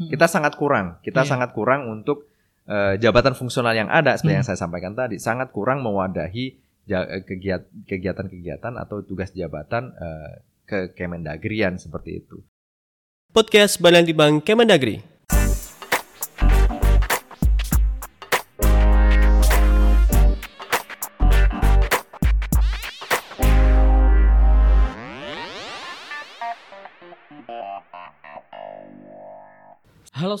Kita sangat kurang. Kita Iya. sangat kurang untuk eh, jabatan fungsional yang ada seperti yang saya sampaikan tadi sangat kurang mewadahi eh, kegiat- kegiatan-kegiatan atau tugas jabatan eh, ke Kemendagrian seperti itu. Podcast Badan Litbang Kemendagri.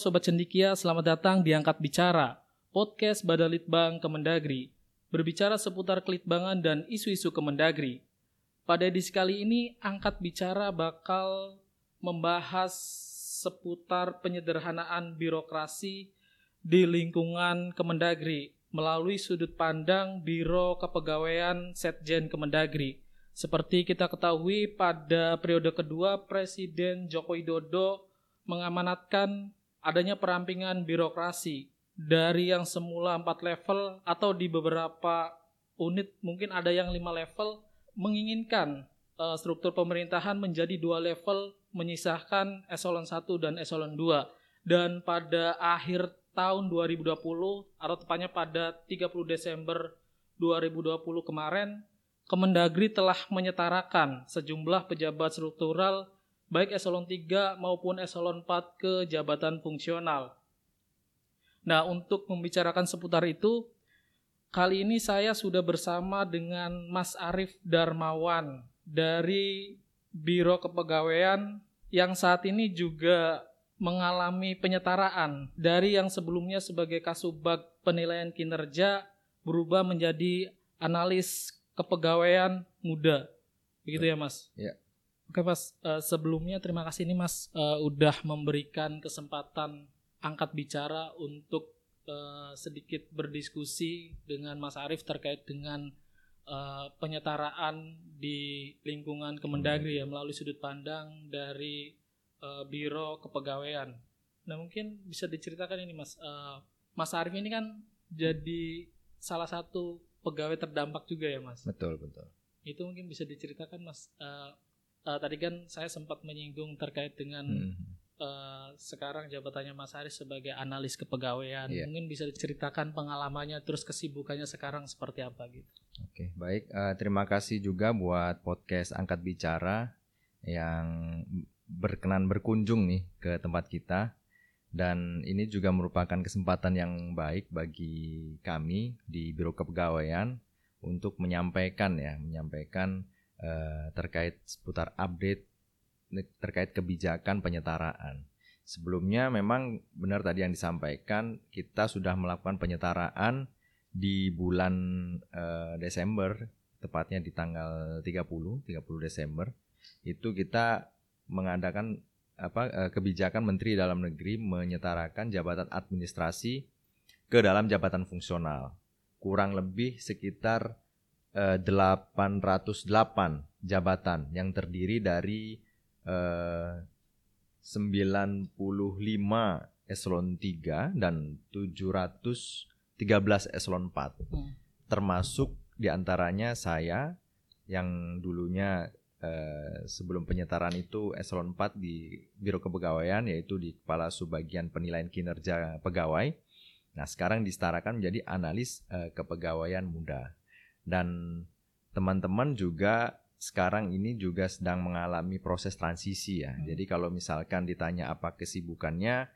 Sobat Cendikia, selamat datang di Angkat Bicara, podcast Badan Litbang Kemendagri, berbicara seputar kelitbangan dan isu-isu Kemendagri. Pada edisi kali ini, Angkat Bicara bakal membahas seputar penyederhanaan birokrasi di lingkungan Kemendagri melalui sudut pandang Biro Kepegawaian Setjen Kemendagri. Seperti kita ketahui pada periode kedua Presiden Joko Widodo mengamanatkan adanya perampingan birokrasi dari yang semula empat level atau di beberapa unit mungkin ada yang lima level menginginkan eh, struktur pemerintahan menjadi dua level menyisahkan eselon 1 dan eselon 2 dan pada akhir tahun 2020 atau tepatnya pada 30 Desember 2020 kemarin Kemendagri telah menyetarakan sejumlah pejabat struktural baik eselon 3 maupun eselon 4 ke jabatan fungsional. Nah, untuk membicarakan seputar itu, kali ini saya sudah bersama dengan Mas Arief Darmawan dari Biro Kepegawaian yang saat ini juga mengalami penyetaraan dari yang sebelumnya sebagai Kasubag Penilaian Kinerja berubah menjadi analis kepegawaian muda. Begitu ya, Mas? Iya. Oke Mas, Eh, sebelumnya terima kasih nih Mas eh, udah memberikan kesempatan angkat bicara untuk eh, sedikit berdiskusi dengan Mas Arief terkait dengan eh, penyetaraan di lingkungan Kemendagri ya melalui sudut pandang dari eh, Biro Kepegawaian. Nah mungkin bisa diceritakan ini Mas, Eh, Mas Arief ini kan jadi salah satu pegawai terdampak juga ya Mas Betul, betul. itu mungkin bisa diceritakan mas Eh, eh, tadi kan saya sempat menyinggung terkait dengan Hmm. eh, sekarang jabatannya Mas Haris sebagai analis kepegawaian Iya. mungkin bisa diceritakan pengalamannya terus kesibukannya sekarang seperti apa gitu Oke, baik. Eh, terima kasih juga buat podcast Angkat Bicara yang berkenan berkunjung nih ke tempat kita. Dan ini juga merupakan kesempatan yang baik bagi kami di Biro Kepegawaian untuk menyampaikan ya, menyampaikan eh, terkait seputar update terkait kebijakan penyetaraan. Sebelumnya memang benar tadi yang disampaikan, kita sudah melakukan penyetaraan di bulan eh, Desember, tepatnya di tanggal 30, 30 Desember, itu kita mengadakan apa eh, kebijakan Menteri Dalam Negeri menyetarakan jabatan administrasi ke dalam jabatan fungsional. Kurang lebih sekitar eh, 808 jabatan yang terdiri dari eh, 95 eselon 3 dan 713 eselon 4 Hmm. termasuk di antaranya saya yang dulunya eh, sebelum penyetaraan itu eselon 4 di Biro Kepegawaian yaitu di Kepala Subbagian Penilaian Kinerja Pegawai. Nah, sekarang disetarakan menjadi analis eh, kepegawaian muda. Dan teman-teman juga sekarang ini juga sedang mengalami proses transisi ya. Hmm. Jadi kalau misalkan ditanya apa kesibukannya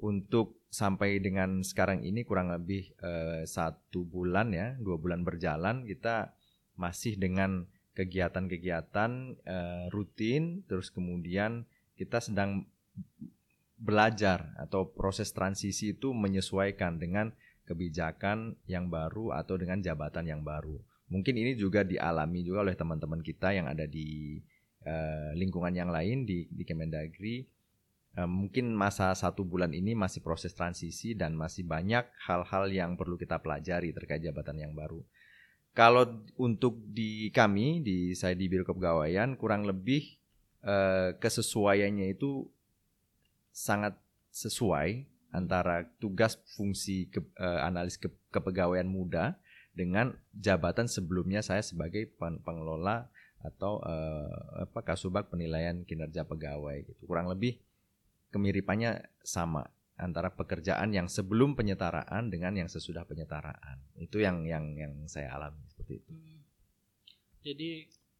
untuk sampai dengan sekarang ini kurang lebih eh, satu bulan ya, dua bulan berjalan kita masih dengan kegiatan-kegiatan eh, rutin, terus kemudian kita sedang belajar atau proses transisi itu menyesuaikan dengan kebijakan yang baru atau dengan jabatan yang baru. Mungkin ini juga dialami juga oleh teman-teman kita yang ada di eh, lingkungan yang lain di di Kemendagri. Eh, mungkin masa satu bulan ini masih proses transisi dan masih banyak hal-hal yang perlu kita pelajari terkait jabatan yang baru. Kalau untuk di kami di saya di Biro Kepegawaian kurang lebih eh, kesesuaiannya itu sangat sesuai antara tugas fungsi ke- eh, analis ke- kepegawaian muda dengan jabatan sebelumnya saya sebagai pen- pengelola atau eh, apa kasubag penilaian kinerja pegawai gitu. Kurang lebih kemiripannya sama antara pekerjaan yang sebelum penyetaraan dengan yang sesudah penyetaraan. Itu yang yang yang saya alami seperti itu. Hmm. Jadi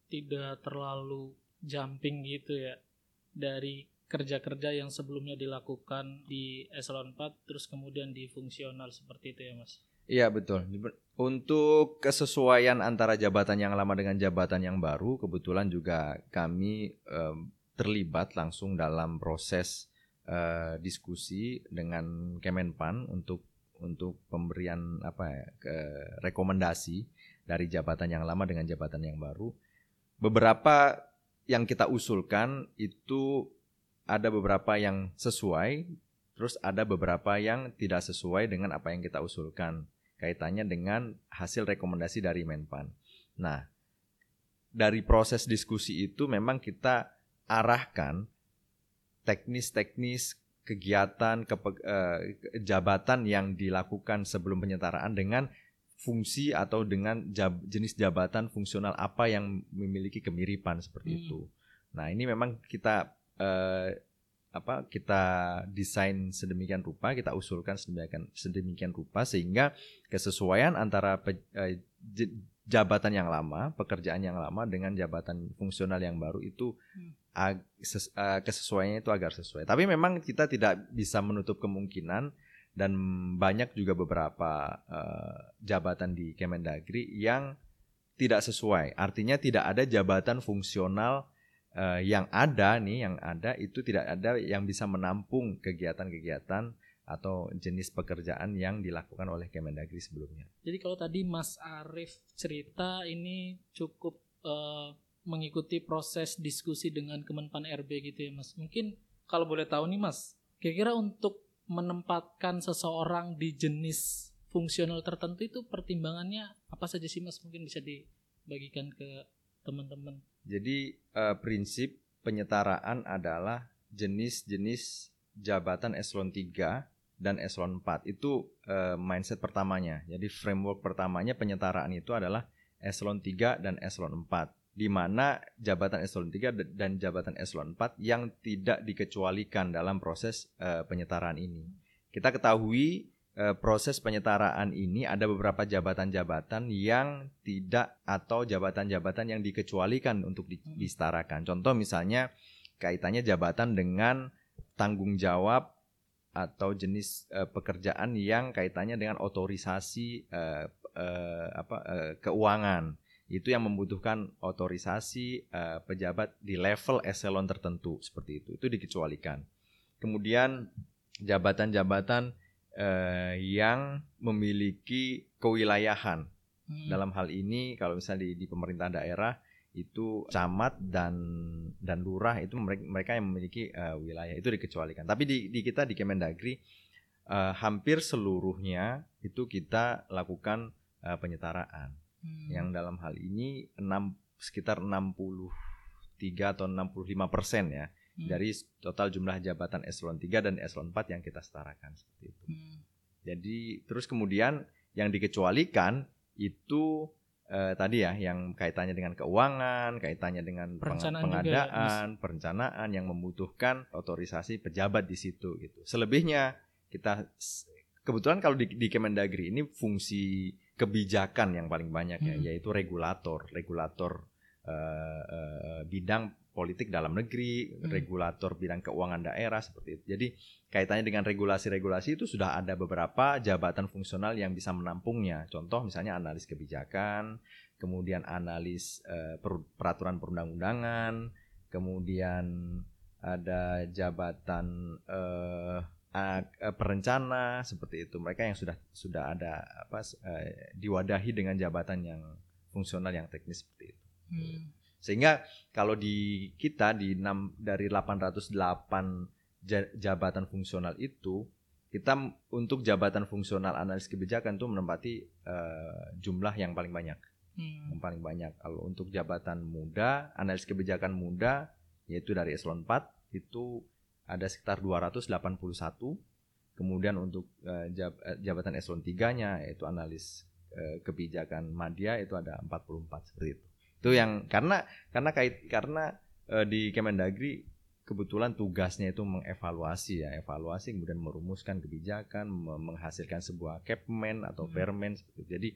tidak terlalu jumping gitu ya dari kerja-kerja yang sebelumnya dilakukan di eselon 4 terus kemudian di fungsional seperti itu ya Mas. Iya betul. Untuk kesesuaian antara jabatan yang lama dengan jabatan yang baru, kebetulan juga kami um, terlibat langsung dalam proses uh, diskusi dengan Kemenpan untuk untuk pemberian apa ya, ke rekomendasi dari jabatan yang lama dengan jabatan yang baru. Beberapa yang kita usulkan itu ada beberapa yang sesuai, terus ada beberapa yang tidak sesuai dengan apa yang kita usulkan kaitannya dengan hasil rekomendasi dari Menpan. Nah, dari proses diskusi itu memang kita arahkan teknis-teknis kegiatan ke, eh, jabatan yang dilakukan sebelum penyetaraan dengan fungsi atau dengan jab, jenis jabatan fungsional apa yang memiliki kemiripan seperti hmm. itu. Nah, ini memang kita eh, apa kita desain sedemikian rupa, kita usulkan sedemikian sedemikian rupa sehingga kesesuaian antara pe, eh, jabatan yang lama, pekerjaan yang lama dengan jabatan fungsional yang baru itu ag, ses, uh, kesesuaiannya itu agar sesuai. Tapi memang kita tidak bisa menutup kemungkinan dan banyak juga beberapa uh, jabatan di Kemendagri yang tidak sesuai. Artinya tidak ada jabatan fungsional uh, yang ada nih yang ada itu tidak ada yang bisa menampung kegiatan-kegiatan atau jenis pekerjaan yang dilakukan oleh Kemendagri sebelumnya. Jadi kalau tadi Mas Arief cerita ini cukup uh, mengikuti proses diskusi dengan Kemenpan RB gitu ya Mas. Mungkin kalau boleh tahu nih Mas, kira-kira untuk menempatkan seseorang di jenis fungsional tertentu itu pertimbangannya apa saja sih Mas? Mungkin bisa dibagikan ke teman-teman. Jadi uh, prinsip penyetaraan adalah jenis-jenis jabatan eselon 3 dan eselon 4. Itu uh, mindset pertamanya. Jadi framework pertamanya penyetaraan itu adalah eselon 3 dan eselon 4 di mana jabatan eselon 3 dan jabatan eselon 4 yang tidak dikecualikan dalam proses uh, penyetaraan ini. Kita ketahui Eh, proses penyetaraan ini ada beberapa jabatan-jabatan yang tidak atau jabatan-jabatan yang dikecualikan untuk di, hmm. disetarakan. Contoh misalnya kaitannya jabatan dengan tanggung jawab atau jenis uh, pekerjaan yang kaitannya dengan otorisasi uh, uh, apa uh, keuangan. Itu yang membutuhkan otorisasi uh, pejabat di level eselon tertentu seperti itu. Itu dikecualikan. Kemudian jabatan-jabatan eh, yang memiliki kewilayahan. Hmm. Dalam hal ini kalau misalnya di, di pemerintah daerah itu camat dan dan lurah itu mereka, mereka yang memiliki uh, wilayah itu dikecualikan. Tapi di, di kita di Kemendagri uh, hampir seluruhnya itu kita lakukan uh, penyetaraan. Hmm. Yang dalam hal ini 6 sekitar 63 atau 65 persen ya hmm. dari total jumlah jabatan eselon 3 dan eselon 4 yang kita setarakan seperti itu. Hmm. Jadi terus kemudian yang dikecualikan itu eh, tadi ya yang kaitannya dengan keuangan, kaitannya dengan perencanaan pengadaan, juga, perencanaan yang membutuhkan otorisasi pejabat di situ gitu. Selebihnya kita kebetulan kalau di, di Kemendagri ini fungsi kebijakan yang paling banyak ya, hmm. yaitu regulator, regulator uh, uh, bidang politik dalam negeri, hmm. regulator bidang keuangan daerah seperti itu. Jadi kaitannya dengan regulasi-regulasi itu sudah ada beberapa jabatan fungsional yang bisa menampungnya. Contoh misalnya analis kebijakan, kemudian analis uh, peraturan perundang-undangan, kemudian ada jabatan uh, uh, perencana seperti itu. Mereka yang sudah sudah ada apa uh, diwadahi dengan jabatan yang fungsional yang teknis seperti itu. Hmm. Sehingga kalau di kita di 6 dari 808 jabatan fungsional itu kita untuk jabatan fungsional analis kebijakan itu menempati uh, jumlah yang paling banyak. Hmm. Yang paling banyak. Kalau untuk jabatan muda, analis kebijakan muda yaitu dari eselon 4 itu ada sekitar 281. Kemudian untuk uh, jab, jabatan eselon 3-nya yaitu analis uh, kebijakan media itu ada 44 seperti itu. Itu yang karena karena kait karena e, di Kemendagri kebetulan tugasnya itu mengevaluasi ya, evaluasi kemudian merumuskan kebijakan, me- menghasilkan sebuah capman atau Hmm. permen seperti itu. Jadi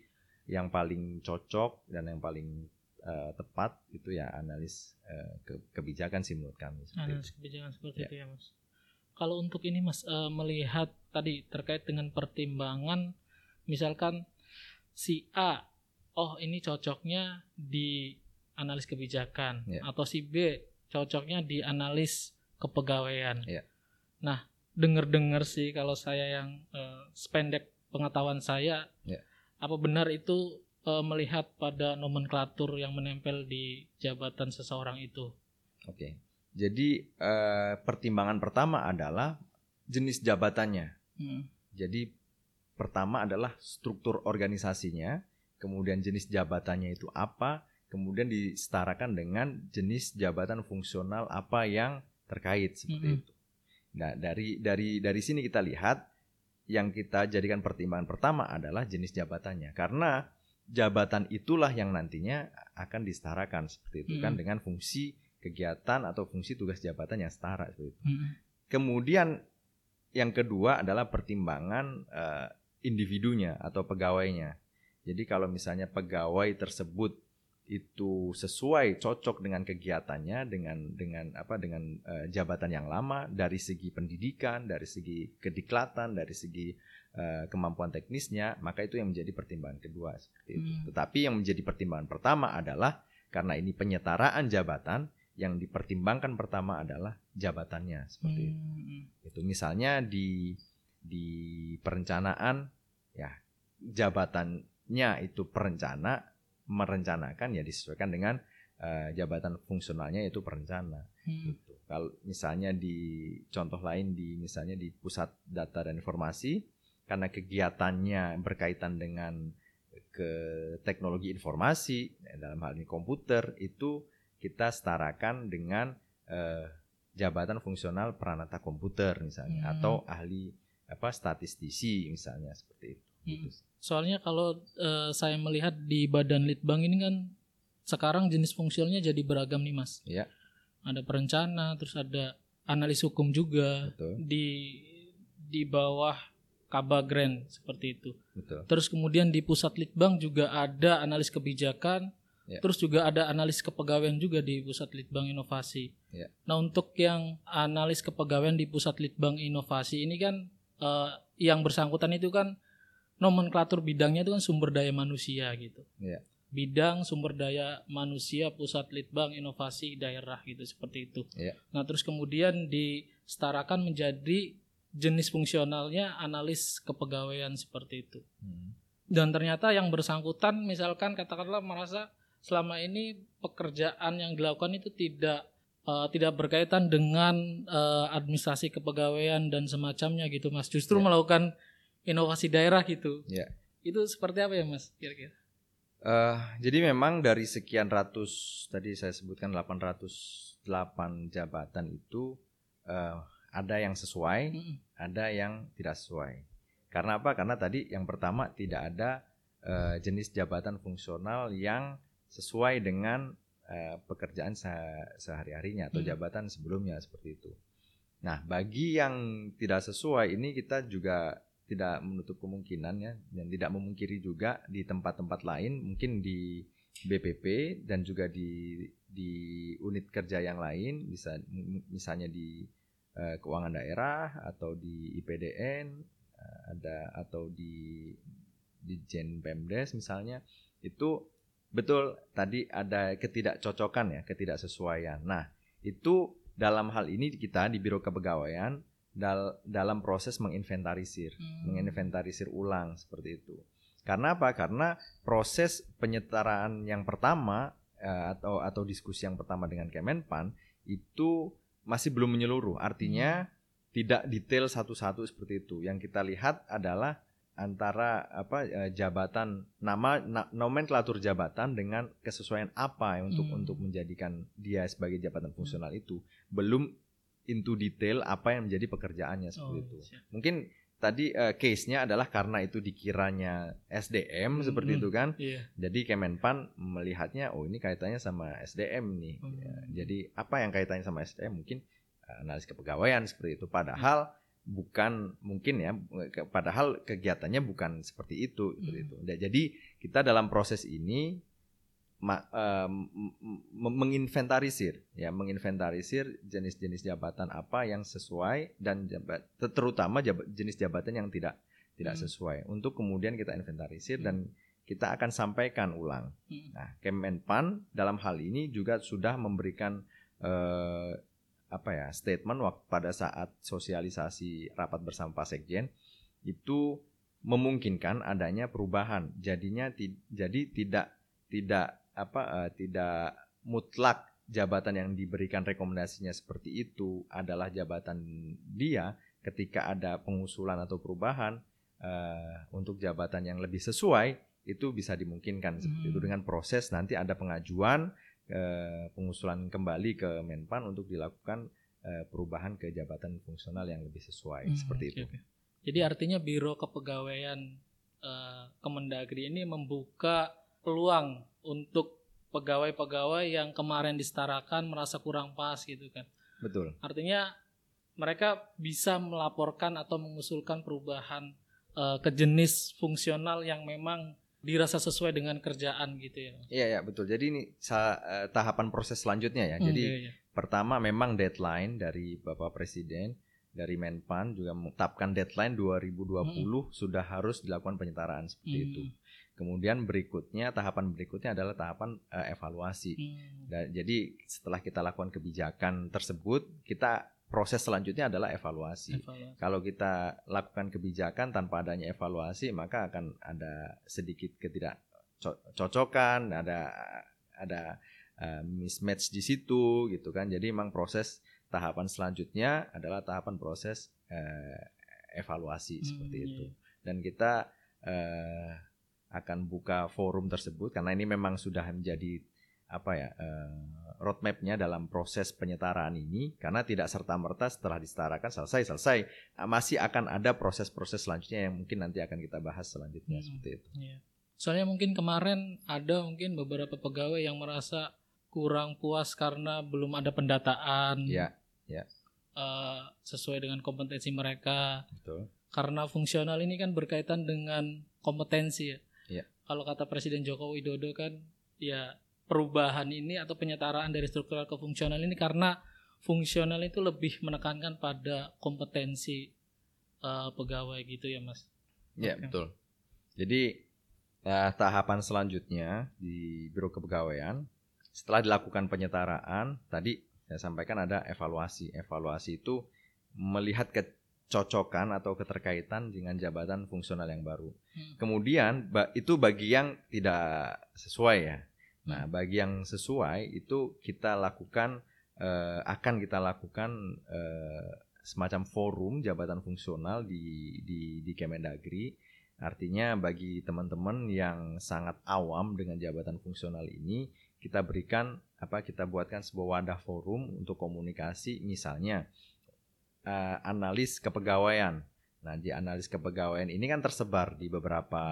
yang paling cocok dan yang paling eh, tepat itu ya analis eh, ke- kebijakan sih menurut kami seperti itu. analis kebijakan seperti Ya. itu ya mas kalau untuk ini mas eh, melihat tadi terkait dengan pertimbangan misalkan si A oh ini cocoknya di analis kebijakan Ya. atau si B cocoknya di analis kepegawaian Ya. nah dengar-dengar sih kalau saya yang eh, sependek pengetahuan saya Ya. apa benar itu eh, melihat pada nomenklatur yang menempel di jabatan seseorang itu Oke. Jadi eh, pertimbangan pertama adalah jenis jabatannya. Hmm. Jadi pertama adalah struktur organisasinya, kemudian jenis jabatannya itu apa, kemudian disetarakan dengan jenis jabatan fungsional apa yang terkait seperti Mhm. itu. Nah, dari dari dari sini kita lihat yang kita jadikan pertimbangan pertama adalah jenis jabatannya karena jabatan itulah yang nantinya akan disetarakan seperti itu kan Mhm. dengan fungsi kegiatan atau fungsi tugas jabatan yang setara seperti itu. Hmm. Kemudian yang kedua adalah pertimbangan eh, individunya atau pegawainya. Jadi kalau misalnya pegawai tersebut itu sesuai cocok dengan kegiatannya dengan dengan apa dengan eh, jabatan yang lama dari segi pendidikan, dari segi kediklatan, dari segi eh, kemampuan teknisnya, maka itu yang menjadi pertimbangan kedua seperti itu. Hmm. Tetapi yang menjadi pertimbangan pertama adalah karena ini penyetaraan jabatan yang dipertimbangkan pertama adalah jabatannya seperti itu. Hmm. Itu misalnya di di perencanaan ya jabatannya itu perencana merencanakan ya disesuaikan dengan eh, jabatan fungsionalnya yaitu perencana. Hmm. Gitu. Kalau misalnya di contoh lain di misalnya di pusat data dan informasi karena kegiatannya berkaitan dengan ke teknologi informasi dalam hal ini komputer itu kita setarakan dengan eh, jabatan fungsional peranata komputer misalnya Hmm. atau ahli apa statistisi misalnya seperti itu. Hmm. Soalnya kalau eh, saya melihat di Badan Litbang ini kan sekarang jenis fungsionalnya jadi beragam nih mas. Ya. Ada perencana, terus ada analis hukum juga Betul, di di bawah Kabagren seperti itu. betul. Terus kemudian di pusat Litbang juga ada analis kebijakan, Ya. terus juga ada analis kepegawaian juga di pusat Litbang Inovasi. Ya. Nah untuk yang analis kepegawaian di pusat Litbang Inovasi ini kan eh, yang bersangkutan itu kan nomenklatur bidangnya itu kan sumber daya manusia gitu. Ya. Bidang sumber daya manusia pusat Litbang Inovasi daerah gitu seperti itu. Ya. Nah terus kemudian disetarakan menjadi jenis fungsionalnya analis kepegawaian seperti itu Hmm. dan ternyata yang bersangkutan misalkan katakanlah merasa selama ini pekerjaan yang dilakukan itu tidak eh, tidak berkaitan dengan eh, administrasi kepegawaian dan semacamnya gitu mas justru Ya. melakukan inovasi daerah gitu Ya. itu seperti apa ya mas kira-kira Eh, jadi memang dari sekian ratus tadi saya sebutkan 808 jabatan itu eh, ada yang sesuai, Mm-mm. ada yang tidak sesuai. Karena apa? Karena tadi yang pertama tidak ada eh, jenis jabatan fungsional yang sesuai dengan eh, pekerjaan se- sehari-harinya atau Hmm. jabatan sebelumnya seperti itu. Nah, bagi yang tidak sesuai ini kita juga tidak menutup kemungkinan ya dan tidak memungkiri juga di tempat-tempat lain mungkin di BPP dan juga di di unit kerja yang lain bisa misalnya di eh, keuangan daerah atau di IPDN eh, ada atau di di Jen Pemdes misalnya itu betul tadi ada ketidakcocokan ya ketidaksesuaian. Nah itu dalam hal ini kita di Biro Kepegawaian dal- dalam proses menginventarisir Hmm. menginventarisir ulang seperti itu. Karena apa? Karena proses penyetaraan yang pertama eh, atau atau diskusi yang pertama dengan Kemenpan itu masih belum menyeluruh. Artinya tidak detail satu-satu seperti itu. Yang kita lihat adalah antara apa eh, jabatan nama na- nomenklatur jabatan dengan kesesuaian apa untuk Hmm. untuk menjadikan dia sebagai jabatan fungsional itu belum into detail apa yang menjadi pekerjaannya seperti Oh, itu siap. mungkin tadi eh, case-nya adalah karena itu dikiranya SDM Hmm, seperti hmm. itu kan. Iya. Jadi Kemenpan melihatnya oh ini kaitannya sama SDM nih. Hmm. Ya, jadi apa yang kaitannya sama SDM mungkin analis kepegawaian seperti itu. Padahal bukan mungkin ya, padahal kegiatannya bukan seperti itu. seperti Hmm. itu. Nah, jadi kita dalam proses ini ma- m- menginventarisir, ya menginventarisir jenis-jenis jabatan apa yang sesuai dan jabat, terutama jaba- jenis jabatan yang tidak tidak Hmm. sesuai. Untuk kemudian kita inventarisir Hmm. dan kita akan sampaikan ulang. Hmm. Nah, Kemenpan dalam hal ini juga sudah memberikan eh, apa ya statement waktu pada saat sosialisasi rapat bersama Pak Sekjen itu memungkinkan adanya perubahan. Jadinya ti- jadi tidak tidak apa eh, tidak mutlak jabatan yang diberikan rekomendasinya seperti itu adalah jabatan dia ketika ada pengusulan atau perubahan eh, untuk jabatan yang lebih sesuai itu bisa dimungkinkan seperti itu Hmm. dengan proses nanti ada pengajuan eh, pengusulan kembali ke Menpan untuk dilakukan eh, perubahan ke jabatan fungsional yang lebih sesuai Hmm, seperti itu. oke. Jadi artinya Biro Kepegawaian eh, Kemendagri ini membuka peluang untuk pegawai-pegawai yang kemarin disetarakan merasa kurang pas gitu kan. Betul. Artinya mereka bisa melaporkan atau mengusulkan perubahan eh, ke jenis fungsional yang memang dirasa sesuai dengan kerjaan gitu ya. Iya ya betul. Jadi ini eh, tahapan proses selanjutnya ya. Hmm, Jadi iya, iya. pertama memang deadline dari Bapak Presiden dari Menpan juga menetapkan deadline 2020 sudah harus dilakukan penyetaraan seperti Hmm, itu. Kemudian berikutnya tahapan berikutnya adalah tahapan eh, evaluasi. hmm, Dan jadi setelah kita lakukan kebijakan tersebut, kita proses selanjutnya adalah evaluasi. evaluasi. Kalau kita lakukan kebijakan tanpa adanya evaluasi, maka akan ada sedikit ketidakcocokan, ada ada eh, mismatch di situ gitu kan. Jadi memang proses tahapan selanjutnya adalah tahapan proses eh, evaluasi Hmm, seperti iya, itu. iya. Dan kita eh, akan buka forum tersebut karena ini memang sudah menjadi apa ya eh, roadmapnya dalam proses penyetaraan ini karena tidak serta merta setelah disetarakan selesai selesai Ah, masih akan ada proses-proses selanjutnya yang mungkin nanti akan kita bahas selanjutnya Hmm. seperti itu. Iya. Soalnya mungkin kemarin ada mungkin beberapa pegawai yang merasa kurang puas karena belum ada pendataan Ya, eh, sesuai dengan kompetensi mereka. betul. Karena fungsional ini kan berkaitan dengan kompetensi ya. Iya. Kalau kata Presiden Joko Widodo kan ya perubahan ini atau penyetaraan dari struktural ke fungsional ini karena fungsional itu lebih menekankan pada kompetensi eh, pegawai gitu ya Mas. Ya, Oke. betul. Jadi eh, tahapan selanjutnya di Biro Kepegawaian setelah dilakukan penyetaraan tadi saya sampaikan ada evaluasi. Evaluasi itu melihat kecocokan atau keterkaitan dengan jabatan fungsional yang baru. Hmm. Kemudian itu bagi yang tidak sesuai ya. Nah, Hmm. bagi yang sesuai itu kita lakukan eh, akan kita lakukan eh, semacam forum jabatan fungsional di di di Kemendagri. Artinya bagi teman-teman yang sangat awam dengan jabatan fungsional ini, kita berikan apa kita buatkan sebuah wadah forum untuk komunikasi misalnya eh, analis kepegawaian. Nah, di analis kepegawaian ini kan tersebar di beberapa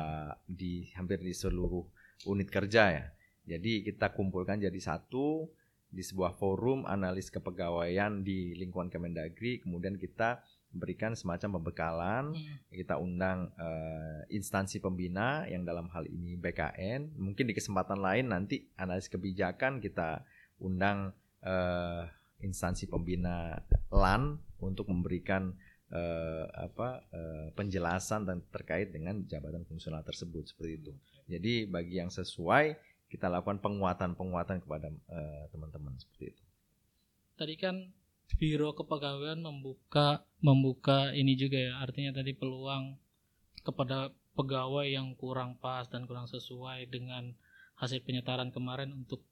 di hampir di seluruh unit kerja ya. Jadi kita kumpulkan jadi satu di sebuah forum analis kepegawaian di lingkungan Kemendagri, kemudian kita berikan semacam pembekalan, Hmm. kita undang eh, instansi pembina yang dalam hal ini BKN, mungkin di kesempatan lain nanti analis kebijakan kita undang eh, instansi pembina LAN untuk memberikan eh, apa eh, penjelasan dan terkait dengan jabatan fungsional tersebut seperti itu. Jadi bagi yang sesuai kita lakukan penguatan-penguatan kepada eh, teman-teman seperti itu. tadi kan biro kepegawaian membuka membuka ini juga ya artinya tadi peluang kepada pegawai yang kurang pas dan kurang sesuai dengan hasil penyetaraan kemarin untuk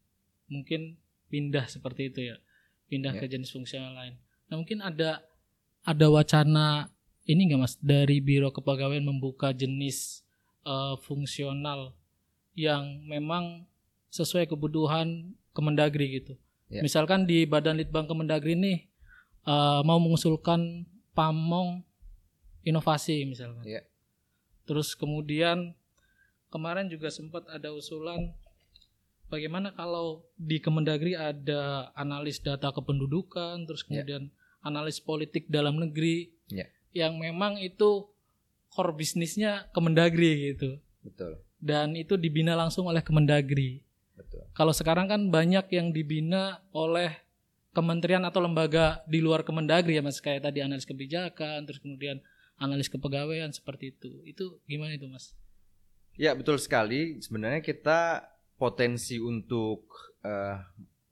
mungkin pindah seperti itu ya pindah Ya. ke jenis fungsional lain nah mungkin ada ada wacana ini nggak mas dari biro kepegawaian membuka jenis eh, fungsional yang memang sesuai kebutuhan Kemendagri gitu Ya. Misalkan di Badan Litbang Kemendagri nih eh, mau mengusulkan pamong inovasi misalkan. Ya. Terus kemudian kemarin juga sempat ada usulan bagaimana kalau di Kemendagri ada analis data kependudukan, terus Ya. kemudian analis politik dalam negeri Ya. yang memang itu core bisnisnya Kemendagri gitu Betul, dan itu dibina langsung oleh Kemendagri. betul. Kalau sekarang kan banyak yang dibina oleh kementerian atau lembaga di luar Kemendagri ya Mas kayak tadi analis kebijakan terus kemudian analis kepegawaian seperti itu. Itu gimana itu Mas? Ya betul sekali. Sebenarnya kita potensi untuk eh,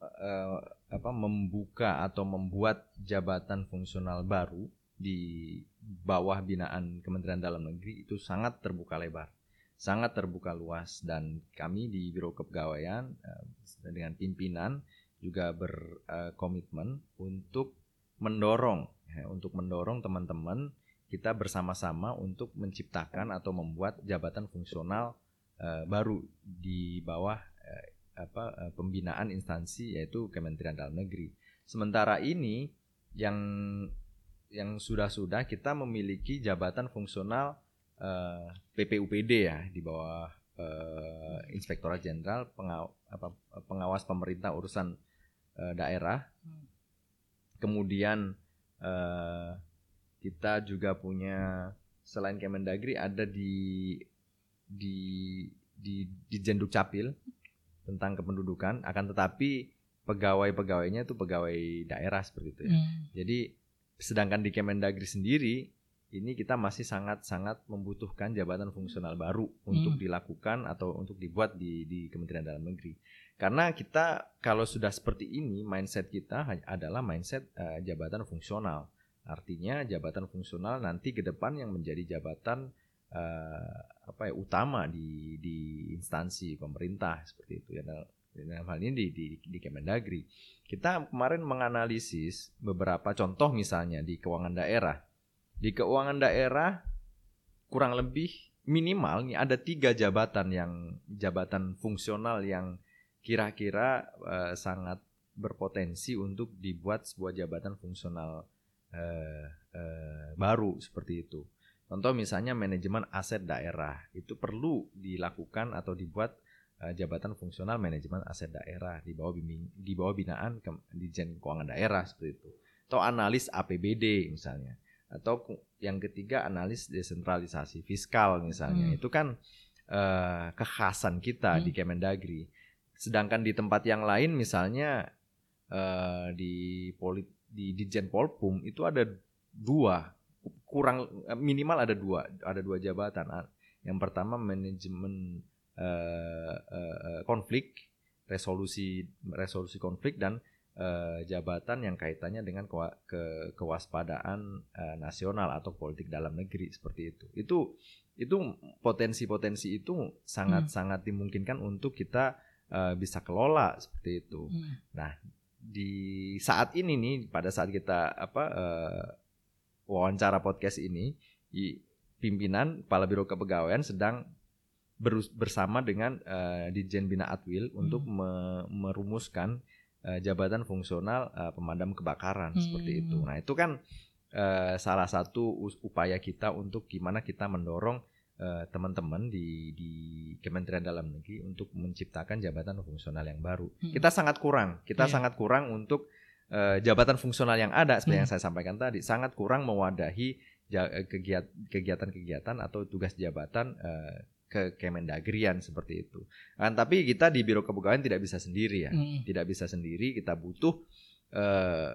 eh, apa membuka atau membuat jabatan fungsional baru di bawah binaan Kementerian Dalam Negeri itu sangat terbuka lebar, sangat terbuka luas. Dan kami di Biro Kepegawaian eh, dengan pimpinan juga berkomitmen untuk mendorong ya, untuk mendorong teman-teman kita bersama-sama untuk menciptakan atau membuat jabatan fungsional eh, baru di bawah apa eh, pembinaan instansi yaitu Kementerian Dalam Negeri. Sementara ini yang yang sudah-sudah kita memiliki jabatan fungsional eh, PPUPD ya di bawah eh, Inspektorat Jenderal Pengaw- apa, Pengawas Pemerintah Urusan eh, Daerah. Hmm. Kemudian eh, kita juga punya selain Kemendagri ada di di di di Jenduk Capil tentang kependudukan akan tetapi pegawai-pegawainya itu pegawai daerah seperti itu ya. Hmm. Jadi sedangkan di Kemendagri sendiri ini kita masih sangat-sangat membutuhkan jabatan fungsional baru untuk Hmm. dilakukan atau untuk dibuat di di Kementerian Dalam Negeri. Karena kita kalau sudah seperti ini mindset kita adalah mindset eh, jabatan fungsional. Artinya jabatan fungsional nanti ke depan yang menjadi jabatan eh, apa ya utama di di instansi pemerintah seperti itu ya. Dalam- hal ini di, di, di Kemendagri. Kita kemarin menganalisis beberapa contoh misalnya di keuangan daerah. Di keuangan daerah kurang lebih minimal nih ada tiga jabatan yang jabatan fungsional yang kira-kira eh, sangat berpotensi untuk dibuat sebuah jabatan fungsional eh, eh, baru seperti itu. Contoh misalnya manajemen aset daerah itu perlu dilakukan atau dibuat eh, jabatan fungsional manajemen aset daerah di bawah bimbing di bawah binaan ke, Dijen Keuangan Daerah seperti itu. Atau analis APBD misalnya. Atau yang ketiga analis desentralisasi fiskal misalnya. Hmm. Itu kan eh, kekhasan kita Hmm. di Kemendagri. Sedangkan di tempat yang lain misalnya eh, di polit di Dijen Polpum itu ada dua kurang eh, minimal ada dua ada dua jabatan. Yang pertama manajemen eh, eh, konflik resolusi resolusi konflik dan eh, jabatan yang kaitannya dengan kewa- ke, kewaspadaan eh, nasional atau politik dalam negeri seperti itu. Itu itu potensi-potensi itu sangat sangat dimungkinkan untuk kita eh, bisa kelola seperti itu. Hmm. Di saat ini nih pada saat kita apa eh, wawancara podcast ini, pimpinan kepala biro kepegawaian sedang berus- bersama dengan eh, Dijen Bina Atwil untuk me- merumuskan eh, jabatan fungsional eh, pemadam kebakaran seperti Hmm. itu. Nah itu kan eh, salah satu upaya kita untuk gimana kita mendorong teman-teman di di Kementerian Dalam Negeri untuk menciptakan jabatan fungsional yang baru. Hmm. Kita sangat kurang, kita Iya. sangat kurang untuk eh, jabatan fungsional yang ada seperti Hmm. yang saya sampaikan tadi, sangat kurang mewadahi eh, kegiat- kegiatan-kegiatan atau tugas jabatan eh, ke Kemendagrian seperti itu. Kan tapi kita di Biro Kepegawaian tidak bisa sendiri ya Hmm. tidak bisa sendiri kita butuh eh,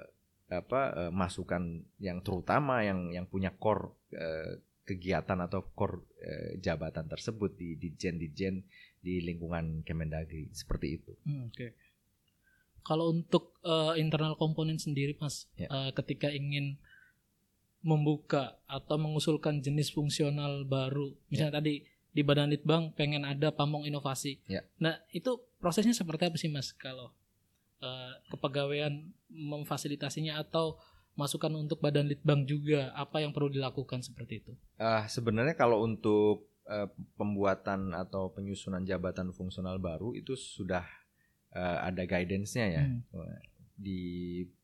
apa eh, masukan yang terutama yang yang punya core eh, kegiatan atau core eh, jabatan tersebut di dijen-dijen di lingkungan Kemendagri seperti itu. Hmm, Oke. Kalau untuk eh, internal komponen sendiri, Mas, Ya. eh, ketika ingin membuka atau mengusulkan jenis fungsional baru, misalnya tadi di Badan Litbang pengen ada pamong inovasi. Ya. Nah, itu prosesnya seperti apa sih, Mas? Kalau eh, kepegawaian memfasilitasinya atau masukan untuk Badan Litbang juga, apa yang perlu dilakukan seperti itu? Ah, sebenarnya kalau untuk eh, pembuatan atau penyusunan jabatan fungsional baru itu sudah eh, ada guidance-nya ya. Hmm. Di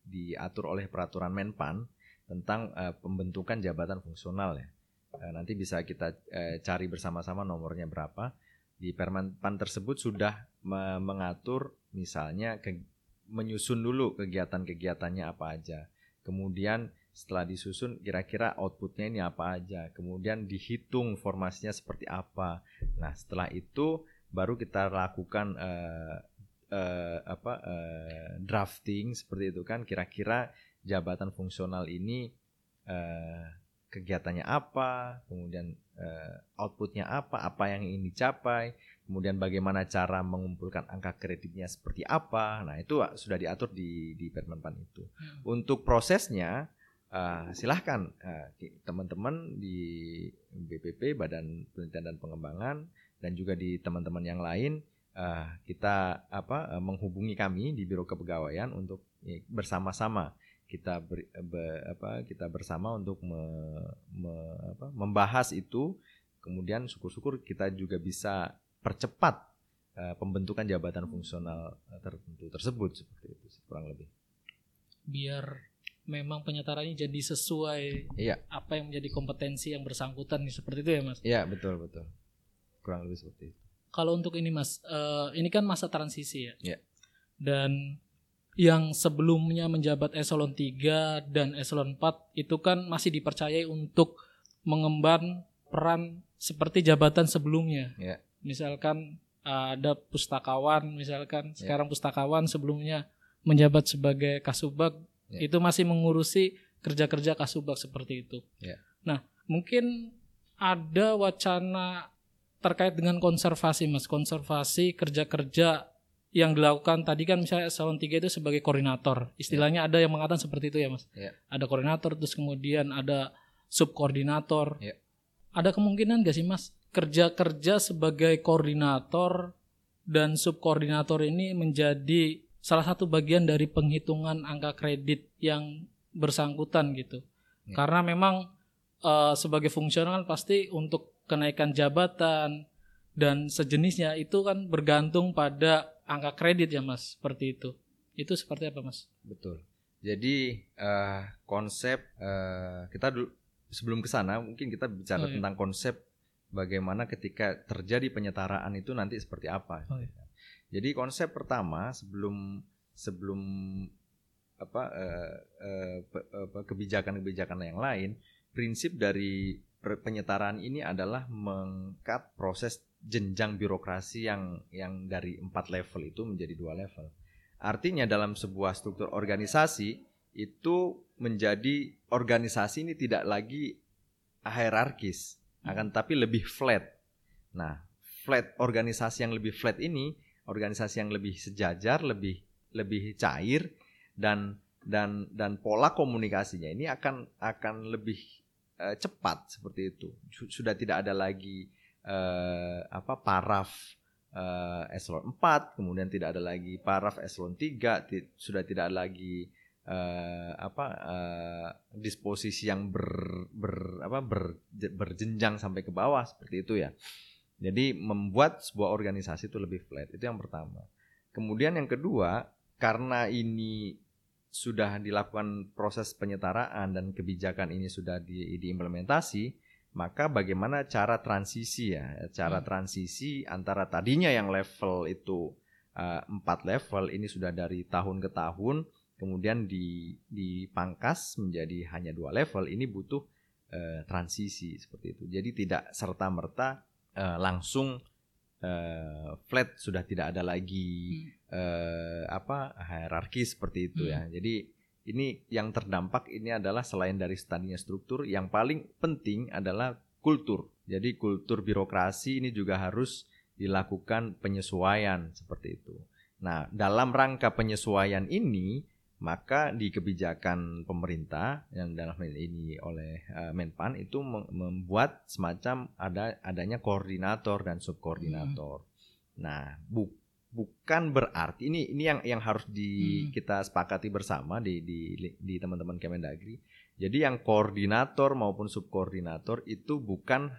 diatur oleh peraturan Menpan tentang eh, pembentukan jabatan fungsional ya. Eh, nanti bisa kita eh, cari bersama-sama nomornya berapa. Di Permenpan tersebut sudah me- mengatur misalnya ke- menyusun dulu kegiatan-kegiatannya apa aja. Kemudian setelah disusun kira-kira outputnya ini apa aja. Kemudian dihitung formasinya seperti apa. Nah setelah itu baru kita lakukan uh, uh, apa uh, drafting seperti itu kan. Kira-kira jabatan fungsional ini uh, kegiatannya apa, kemudian uh, outputnya apa, apa yang ingin dicapai, kemudian bagaimana cara mengumpulkan angka kreditnya seperti apa. Nah itu sudah diatur di di Permenpan itu. Hmm. Untuk prosesnya uh, silahkan uh, teman-teman di BPP Badan Penelitian dan Pengembangan dan juga di teman-teman yang lain uh, kita apa uh, menghubungi kami di Biro Kepegawaian untuk ya, bersama-sama kita ber, be, apa kita bersama untuk me, me, apa, membahas itu. Kemudian syukur-syukur kita juga bisa percepat uh, pembentukan jabatan fungsional tertentu tersebut seperti itu kurang lebih. Biar memang penyetarannya jadi sesuai iya. apa yang menjadi kompetensi yang bersangkutan seperti itu ya mas? Iya betul betul. Kurang lebih seperti itu kalau untuk ini mas uh, ini kan masa transisi ya iya. dan yang sebelumnya menjabat eselon 3 dan eselon 4 itu kan masih dipercayai untuk mengemban peran seperti jabatan sebelumnya. Yeah. Misalkan uh, ada pustakawan, misalkan yeah. sekarang pustakawan sebelumnya menjabat sebagai kasubag yeah. itu masih mengurusi kerja-kerja kasubag seperti itu. Yeah. Nah, mungkin ada wacana terkait dengan konservasi Mas, konservasi kerja-kerja yang dilakukan tadi kan misalnya eselon 3 itu sebagai koordinator. Istilahnya yeah. ada yang mengatakan seperti itu ya, Mas. Yeah. Ada koordinator terus kemudian ada subkoordinator. Yeah. Ada kemungkinan gak sih, Mas, kerja-kerja sebagai koordinator dan subkoordinator ini menjadi salah satu bagian dari penghitungan angka kredit yang bersangkutan gitu. Yeah. Karena memang uh, sebagai fungsional pasti untuk kenaikan jabatan dan sejenisnya itu kan bergantung pada angka kredit ya mas seperti itu itu seperti apa mas betul jadi uh, konsep uh, kita dulu sebelum ke sana mungkin kita bicara oh, iya. tentang konsep bagaimana ketika terjadi penyetaraan itu nanti seperti apa oh, iya. jadi konsep pertama sebelum sebelum apa uh, uh, kebijakan-kebijakan yang lain prinsip dari penyetaraan ini adalah mengkat proses jenjang birokrasi yang yang dari empat level itu menjadi dua level. Artinya dalam sebuah struktur organisasi itu menjadi organisasi ini tidak lagi hierarkis, akan tapi lebih flat. Nah, flat organisasi yang lebih flat ini organisasi yang lebih sejajar, lebih lebih cair dan dan dan pola komunikasinya ini akan akan lebih uh, cepat seperti itu. Sudah tidak ada lagi uh, apa paraf uh, eselon 4, kemudian tidak ada lagi paraf eselon 3, sudah tidak ada lagi uh, apa uh, disposisi yang ber, ber apa ber, berjenjang sampai ke bawah seperti itu ya. Jadi membuat sebuah organisasi itu lebih flat. Itu yang pertama. Kemudian yang kedua, karena ini sudah dilakukan proses penyetaraan dan kebijakan ini sudah di, diimplementasi, maka bagaimana cara transisi ya cara hmm. transisi antara tadinya yang level itu uh, empat level ini sudah dari tahun ke tahun kemudian di dipangkas menjadi hanya dua level ini butuh uh, transisi seperti itu jadi tidak serta merta uh, langsung uh, flat sudah tidak ada lagi hmm. uh, apa hierarki seperti itu ya. hmm. ya jadi ini yang terdampak ini adalah selain dari tadinya struktur, yang paling penting adalah kultur. Jadi kultur birokrasi ini juga harus dilakukan penyesuaian seperti itu. Nah, dalam rangka penyesuaian ini, maka di kebijakan pemerintah yang dalam hal ini oleh uh, Menpan itu membuat semacam ada adanya koordinator dan subkoordinator. Hmm. Nah, bu bukan berarti ini ini yang yang harus di hmm. kita sepakati bersama di di di teman-teman Kemendagri. Jadi yang koordinator maupun subkoordinator itu bukan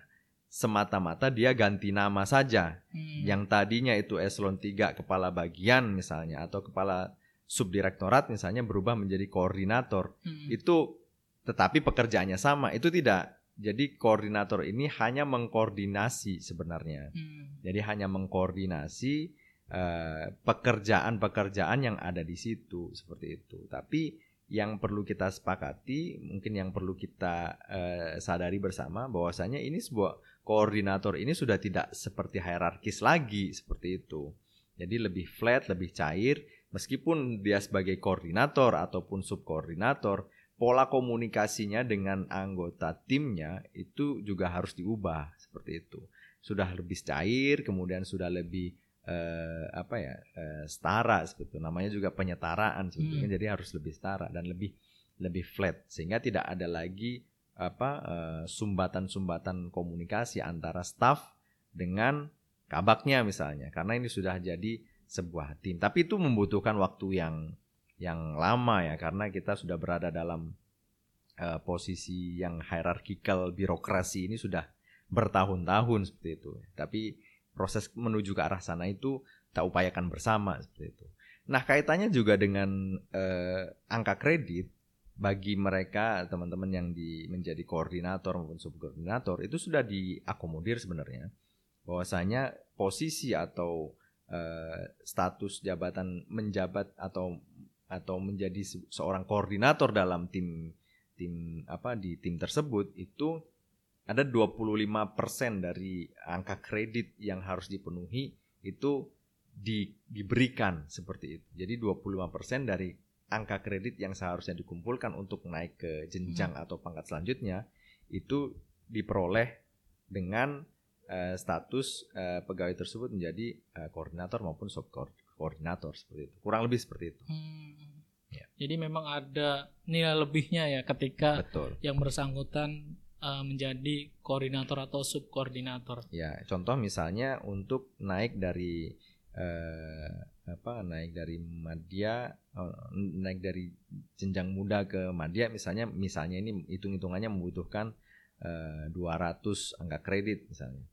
semata-mata dia ganti nama saja. Hmm. Yang tadinya itu eselon 3 kepala bagian misalnya atau kepala subdirektorat misalnya berubah menjadi koordinator. Hmm. Itu tetapi pekerjaannya sama. Itu tidak. Jadi koordinator ini hanya mengkoordinasi sebenarnya. Hmm. Jadi hanya mengkoordinasi Eh, pekerjaan-pekerjaan yang ada di situ seperti itu. Tapi yang perlu kita sepakati, mungkin yang perlu kita uh, sadari bersama bahwasanya ini sebuah koordinator ini sudah tidak seperti hierarkis lagi seperti itu. Jadi lebih flat, lebih cair meskipun dia sebagai koordinator ataupun subkoordinator, pola komunikasinya dengan anggota timnya itu juga harus diubah seperti itu. Sudah lebih cair, kemudian sudah lebih uh, apa ya uh, setara seperti itu. namanya juga penyetaraan sebetulnya hmm. jadi harus lebih setara dan lebih lebih flat sehingga tidak ada lagi apa uh, sumbatan-sumbatan komunikasi antara staff dengan kabaknya misalnya karena ini sudah jadi sebuah tim tapi itu membutuhkan waktu yang yang lama ya karena kita sudah berada dalam uh, posisi yang hierarkikal birokrasi ini sudah bertahun-tahun seperti itu tapi proses menuju ke arah sana itu kita upayakan bersama seperti itu. Nah kaitannya juga dengan eh, angka kredit bagi mereka teman-teman yang di menjadi koordinator maupun subkoordinator itu sudah diakomodir sebenarnya bahwasanya posisi atau eh, status jabatan menjabat atau atau menjadi seorang koordinator dalam tim tim apa di tim tersebut itu ada 25% dari angka kredit yang harus dipenuhi itu di, diberikan seperti itu. Jadi 25% dari angka kredit yang seharusnya dikumpulkan untuk naik ke jenjang hmm. atau pangkat selanjutnya itu diperoleh dengan uh, status uh, pegawai tersebut menjadi uh, koordinator maupun subkoordinator seperti itu. Kurang lebih seperti itu. Hmm. Ya. Jadi memang ada nilai lebihnya ya ketika Betul. yang bersangkutan uh, menjadi koordinator atau subkoordinator. Ya, contoh misalnya untuk naik dari uh, apa naik dari madya uh, naik dari jenjang muda ke madya misalnya misalnya ini hitung-hitungannya membutuhkan uh, 200 angka kredit misalnya.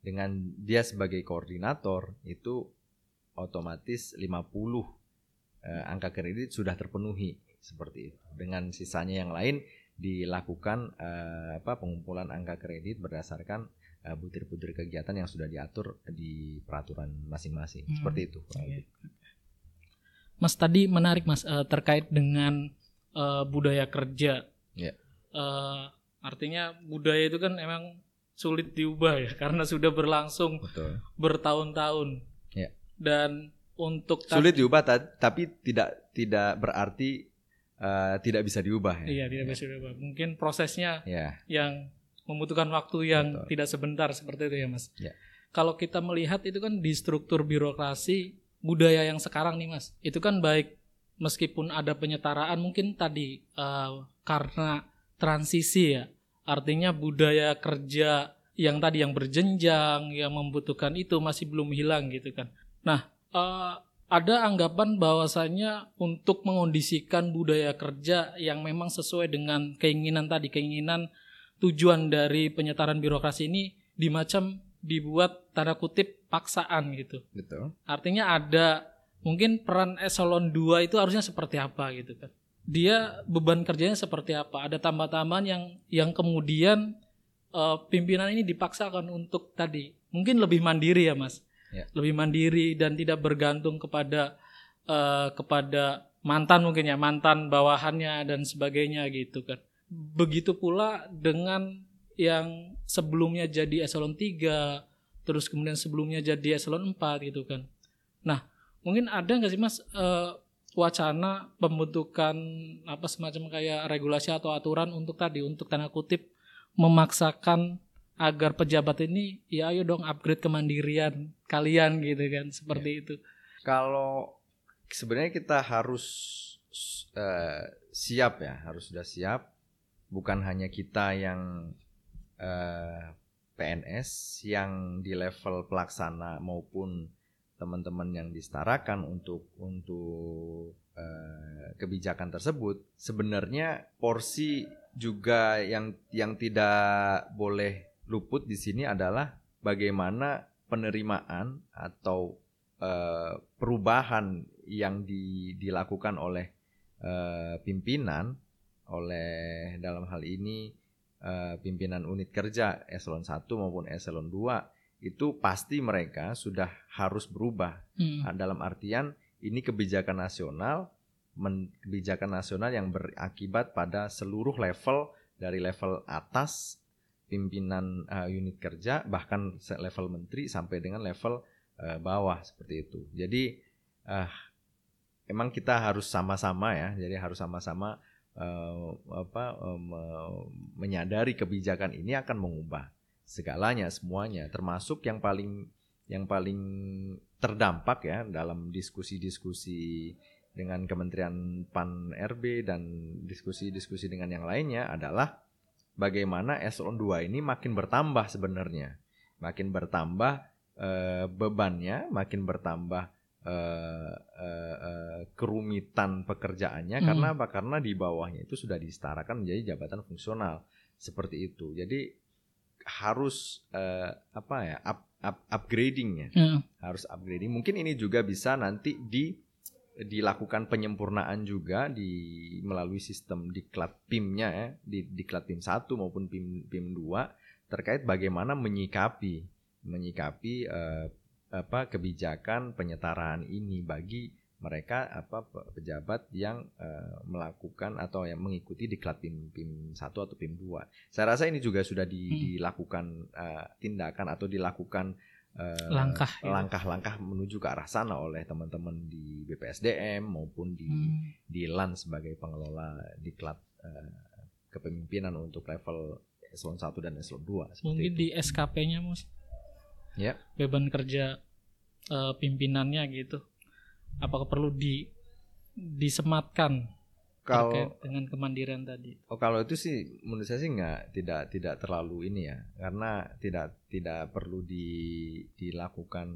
Dengan dia sebagai koordinator itu otomatis 50 uh, angka kredit sudah terpenuhi seperti itu. Dengan sisanya yang lain dilakukan uh, apa pengumpulan angka kredit berdasarkan uh, butir-butir kegiatan yang sudah diatur di peraturan masing-masing. Hmm. Seperti itu. Okay. Mas tadi menarik Mas uh, terkait dengan uh, budaya kerja. Yeah. Ya. Uh, artinya budaya itu kan emang sulit diubah ya karena sudah berlangsung bertahun-tahun. Yeah. Dan untuk sulit diubah tapi tidak tidak berarti uh, tidak bisa diubah ya. Iya, tidak ya. bisa diubah. Mungkin prosesnya ya. yang membutuhkan waktu yang Betul. tidak sebentar seperti itu ya, Mas. Ya. Kalau kita melihat itu kan di struktur birokrasi budaya yang sekarang nih, Mas. Itu kan baik meskipun ada penyetaraan mungkin tadi uh, karena transisi ya. Artinya budaya kerja yang tadi yang berjenjang, yang membutuhkan itu masih belum hilang gitu kan. Nah, uh, ada anggapan bahwasanya untuk mengondisikan budaya kerja yang memang sesuai dengan keinginan tadi, keinginan tujuan dari penyetaran birokrasi ini dimacam dibuat tanda kutip paksaan gitu. Betul. Artinya ada mungkin peran eselon 2 itu harusnya seperti apa gitu kan. Dia beban kerjanya seperti apa? Ada tambah-tambahan yang yang kemudian uh, pimpinan ini dipaksakan untuk tadi mungkin lebih mandiri ya, Mas yeah. lebih mandiri dan tidak bergantung kepada uh, kepada mantan mungkin ya mantan bawahannya dan sebagainya gitu kan begitu pula dengan yang sebelumnya jadi eselon 3 terus kemudian sebelumnya jadi eselon 4 gitu kan nah mungkin ada nggak sih mas uh, wacana pembentukan apa semacam kayak regulasi atau aturan untuk tadi untuk tanda kutip memaksakan agar pejabat ini ya ayo dong upgrade kemandirian kalian gitu kan seperti ya. itu. Kalau sebenarnya kita harus uh, siap ya, harus sudah siap. Bukan hanya kita yang uh, eh, PNS yang di level pelaksana maupun teman-teman yang disetarakan untuk untuk uh, kebijakan tersebut sebenarnya porsi juga yang yang tidak boleh luput di sini adalah bagaimana penerimaan atau uh, perubahan yang di, dilakukan oleh uh, pimpinan oleh dalam hal ini uh, pimpinan unit kerja eselon 1 maupun eselon 2 itu pasti mereka sudah harus berubah hmm. dalam artian ini kebijakan nasional men- kebijakan nasional yang berakibat pada seluruh level dari level atas pimpinan eh, unit kerja bahkan level menteri sampai dengan level eh, bawah seperti itu. Jadi eh, emang kita harus sama-sama ya. Jadi harus sama-sama eh, apa eh, me- menyadari kebijakan ini akan mengubah segalanya semuanya termasuk yang paling yang paling terdampak ya dalam diskusi-diskusi dengan Kementerian PAN RB dan diskusi-diskusi dengan yang lainnya adalah bagaimana eselon 2 ini makin bertambah sebenarnya. Makin bertambah eh, bebannya, makin bertambah eh, eh, kerumitan pekerjaannya Hmm. karena apa? Karena di bawahnya itu sudah disetarakan menjadi jabatan fungsional seperti itu. Jadi harus eh, apa ya? up, up- upgradingnya Ya. harus upgrading. Mungkin ini juga bisa nanti di dilakukan penyempurnaan juga di melalui sistem diklat PIM-nya ya, di diklat PIM 1 maupun PIM PIM 2 terkait bagaimana menyikapi menyikapi eh, apa kebijakan penyetaraan ini bagi mereka apa pe- pejabat yang eh, melakukan atau yang mengikuti diklat PIM PIM 1 atau PIM 2. Saya rasa ini juga sudah di- Hmm. dilakukan eh, tindakan atau dilakukan eh, Langkah, gitu. langkah-langkah menuju ke arah sana oleh teman-teman di BPSDM maupun di Hmm. di LAN sebagai pengelola diklat eh, kepemimpinan untuk level eselon 1 dan eselon 2 seperti Mungkin itu. di SKP-nya Mas. Ya. Beban kerja eh, pimpinannya gitu. Apakah perlu di disematkan kalau terkait dengan kemandirian tadi? oh, kalau itu sih menurut saya sih nggak tidak tidak terlalu ini ya karena tidak tidak perlu di dilakukan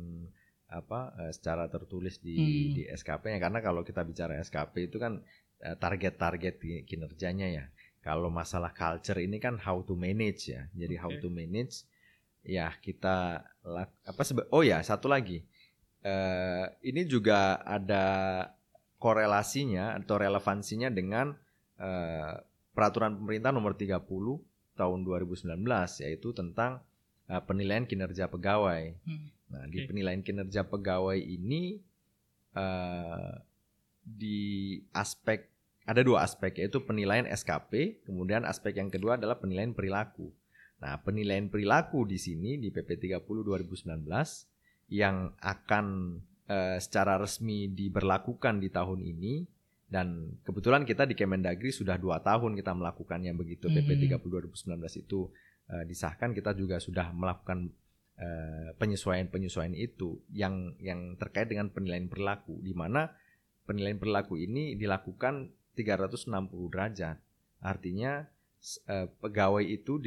apa eh, secara tertulis di Hmm. di SKP-nya karena kalau kita bicara SKP itu kan eh, target-target ki- kinerjanya ya. Kalau masalah culture ini kan how to manage ya. Jadi how Oke. to manage ya kita apa sebe- oh ya satu lagi eh ini juga ada korelasinya atau relevansinya dengan eh, peraturan pemerintah nomor 30 tahun 2019 yaitu tentang eh, penilaian kinerja pegawai. Hmm. Nah, di Oke. penilaian kinerja pegawai ini eh, di aspek ada dua aspek yaitu penilaian SKP, kemudian aspek yang kedua adalah penilaian perilaku. Nah, penilaian perilaku di sini di PP 30 2019 yang akan eh, secara resmi diberlakukan di tahun ini dan kebetulan kita di Kemendagri sudah dua tahun kita melakukannya begitu PP Hmm. 30 2019 itu eh, disahkan kita juga sudah melakukan eh, penyesuaian-penyesuaian itu yang yang terkait dengan penilaian perilaku di mana penilaian perilaku ini dilakukan 360 derajat. Artinya pegawai itu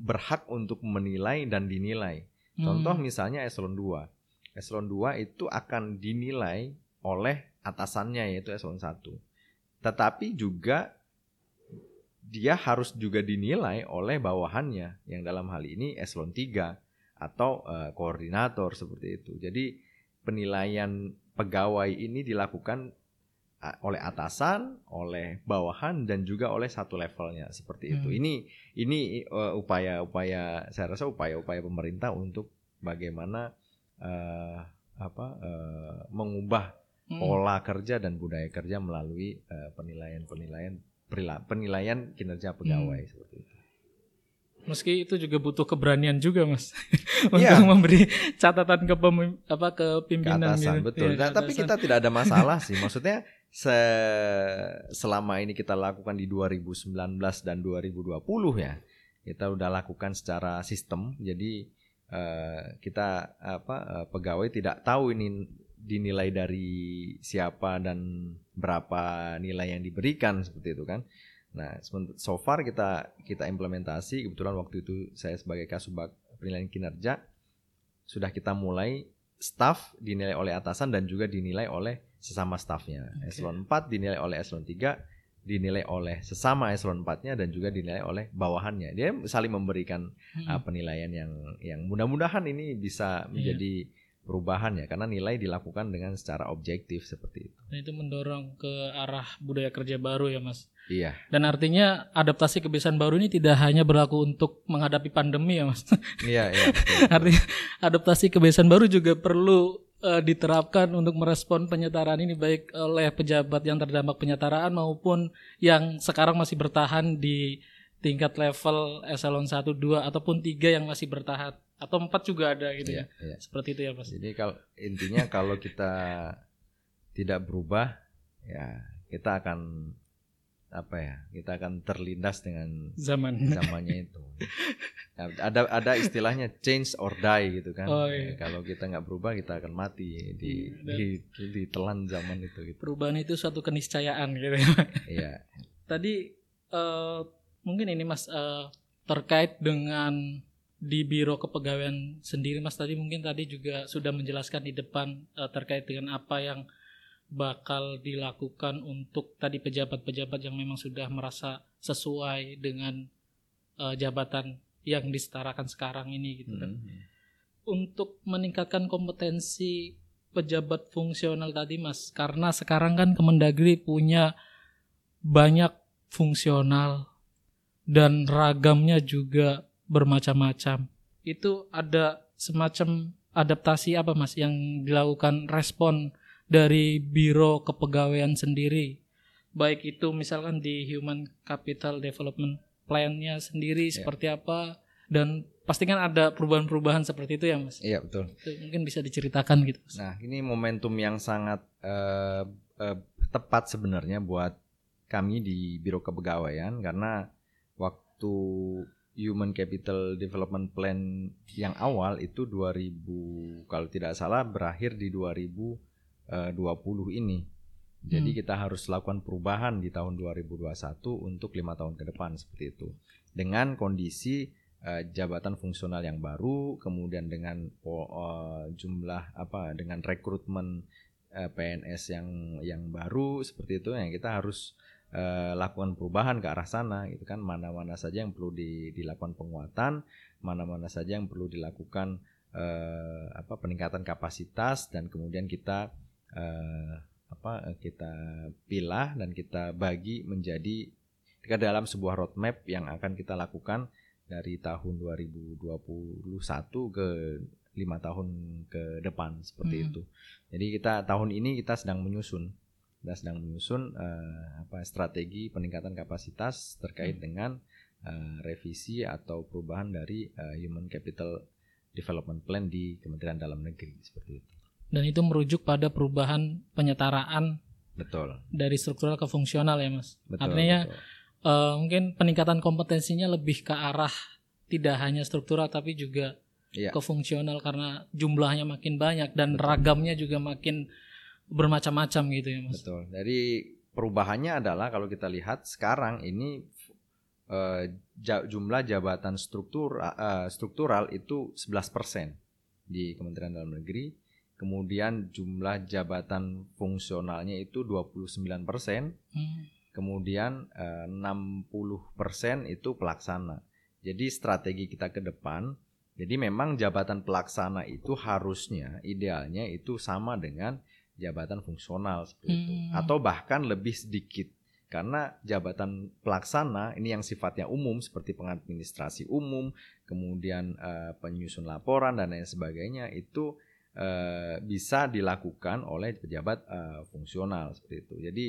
berhak untuk menilai dan dinilai. Contoh Hmm. misalnya eselon 2. Eselon 2 itu akan dinilai oleh atasannya yaitu eselon 1. Tetapi juga dia harus juga dinilai oleh bawahannya yang dalam hal ini eselon 3 atau eh, koordinator seperti itu. Jadi penilaian pegawai ini dilakukan oleh atasan, oleh bawahan dan juga oleh satu levelnya seperti itu. Hmm. Ini ini eh, upaya-upaya saya rasa upaya-upaya pemerintah untuk bagaimana eh, apa eh, mengubah Hmm. pola kerja dan budaya kerja melalui eh, penilaian-penilaian perila- penilaian kinerja pegawai Hmm. seperti itu. Meski itu juga butuh keberanian juga, Mas. Untuk Iya. memberi catatan ke apa ke Ke pimpinan atasan gitu. betul. Iya, Nah, ke tapi kita tidak ada masalah sih. Maksudnya se- selama ini kita lakukan di 2019 dan 2020 ya. Kita udah lakukan secara sistem. Jadi eh, kita apa eh, pegawai tidak tahu ini dinilai dari siapa dan berapa nilai yang diberikan seperti itu kan. Nah, so far kita kita implementasi kebetulan waktu itu saya sebagai kasubag penilaian kinerja sudah kita mulai staff dinilai oleh atasan dan juga dinilai oleh sesama staffnya. Oke. Eselon 4 dinilai oleh eselon 3, dinilai oleh sesama eselon 4-nya dan juga dinilai oleh bawahannya. Dia saling memberikan Hmm. uh, penilaian yang yang mudah-mudahan ini bisa menjadi perubahan ya karena nilai dilakukan dengan secara objektif seperti itu. Dan itu mendorong ke arah budaya kerja baru ya, Mas. Iya. Dan artinya adaptasi kebiasaan baru ini tidak hanya berlaku untuk menghadapi pandemi ya, Mas. Iya, iya. betul. Artinya adaptasi kebiasaan baru juga perlu eh, diterapkan untuk merespon penyetaraan ini baik oleh pejabat yang terdampak penyetaraan maupun yang sekarang masih bertahan di tingkat level eselon 1 2 ataupun 3 yang masih bertahan atau 4 juga ada gitu Iya, ya. iya. Seperti itu ya, Mas. Jadi kalau intinya kalau kita tidak berubah, ya kita akan apa ya? Kita akan terlindas dengan Zaman. zamannya itu. Ada ada istilahnya change or die gitu kan. Oh, Ya, iya. kalau kita nggak berubah kita akan mati di Iya, dan- di ditelan zaman itu gitu. Perubahan itu suatu keniscayaan gitu ya. Iya. Tadi eh, mungkin ini Mas eh, terkait dengan di Biro Kepegawaian sendiri Mas tadi mungkin tadi juga sudah menjelaskan di depan eh, terkait dengan apa yang bakal dilakukan untuk tadi pejabat-pejabat yang memang sudah merasa sesuai dengan eh, jabatan yang disetarakan sekarang ini gitu kan. Mhm. Untuk meningkatkan kompetensi pejabat fungsional tadi Mas karena sekarang kan Kemendagri punya banyak fungsional dan ragamnya juga bermacam-macam. Itu ada semacam adaptasi apa Mas yang dilakukan respon dari Biro Kepegawaian sendiri. Baik itu misalkan di Human Capital Development Plan-nya sendiri seperti apa dan pastikan ada perubahan-perubahan seperti itu ya Mas. Iya betul. Itu mungkin bisa diceritakan gitu. Mas. Nah, ini momentum yang sangat eh, eh, tepat sebenarnya buat kami di Biro Kepegawaian karena waktu Human Capital Development Plan yang awal itu 2000 kalau tidak salah berakhir di 2020 ini. Jadi Hmm. kita harus lakukan perubahan di tahun 2021 untuk lima tahun ke depan seperti itu. Dengan kondisi eh, jabatan fungsional yang baru, kemudian dengan eh, jumlah apa dengan rekrutmen eh, PNS yang yang baru seperti itu yang kita harus eh, lakukan perubahan ke arah sana gitu kan mana-mana saja yang perlu di- dilakukan penguatan, mana-mana saja yang perlu dilakukan eh, apa peningkatan kapasitas dan kemudian kita eh, apa eh, kita pilah dan kita bagi menjadi ke dalam sebuah roadmap yang akan kita lakukan dari tahun 2021 ke lima tahun ke depan seperti Hmm. itu. Jadi kita tahun ini kita sedang menyusun, kita sedang menyusun eh, apa strategi peningkatan kapasitas terkait dengan eh, revisi atau perubahan dari eh, Human Capital Development Plan di Kementerian Dalam Negeri seperti itu. Dan itu merujuk pada perubahan penyetaraan Betul. dari struktural ke fungsional ya Mas. Betul. Artinya betul. eh, mungkin peningkatan kompetensinya lebih ke arah tidak hanya struktural tapi juga Iya. ke fungsional karena jumlahnya makin banyak dan Betul. ragamnya juga makin bermacam-macam gitu ya Mas. Betul. Jadi perubahannya adalah kalau kita lihat sekarang ini eh, jumlah jabatan struktur eh, struktural itu 11% di Kementerian Dalam Negeri. Kemudian jumlah jabatan fungsionalnya itu 29%. Hmm. Kemudian eh, 60% itu pelaksana. Jadi strategi kita ke depan jadi memang jabatan pelaksana itu harusnya idealnya itu sama dengan jabatan fungsional seperti itu Hmm. atau bahkan lebih sedikit karena jabatan pelaksana ini yang sifatnya umum seperti pengadministrasi umum, kemudian eh, penyusun laporan dan lain sebagainya itu eh, bisa dilakukan oleh pejabat eh, fungsional seperti itu. Jadi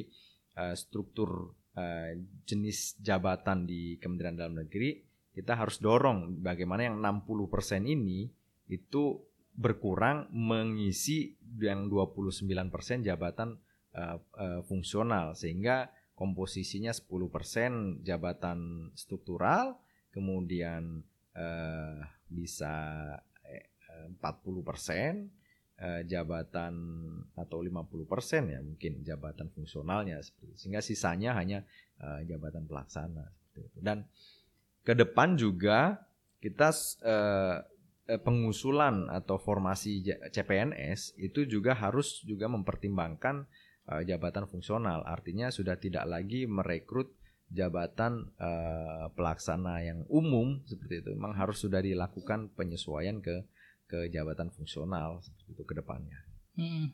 eh, struktur eh, jenis jabatan di Kementerian Dalam Negeri kita harus dorong bagaimana yang 60% ini itu berkurang mengisi yang 29% jabatan eh, eh, fungsional sehingga komposisinya 10% jabatan struktural kemudian eh, bisa 40% eh, jabatan atau 50% ya mungkin jabatan fungsionalnya sehingga sisanya hanya eh, jabatan pelaksana. Dan ke depan juga kita eh, pengusulan atau formasi CPNS itu juga harus juga mempertimbangkan jabatan fungsional. Artinya sudah tidak lagi merekrut jabatan pelaksana yang umum seperti itu. Memang harus sudah dilakukan penyesuaian ke ke jabatan fungsional seperti itu ke depannya. Hmm.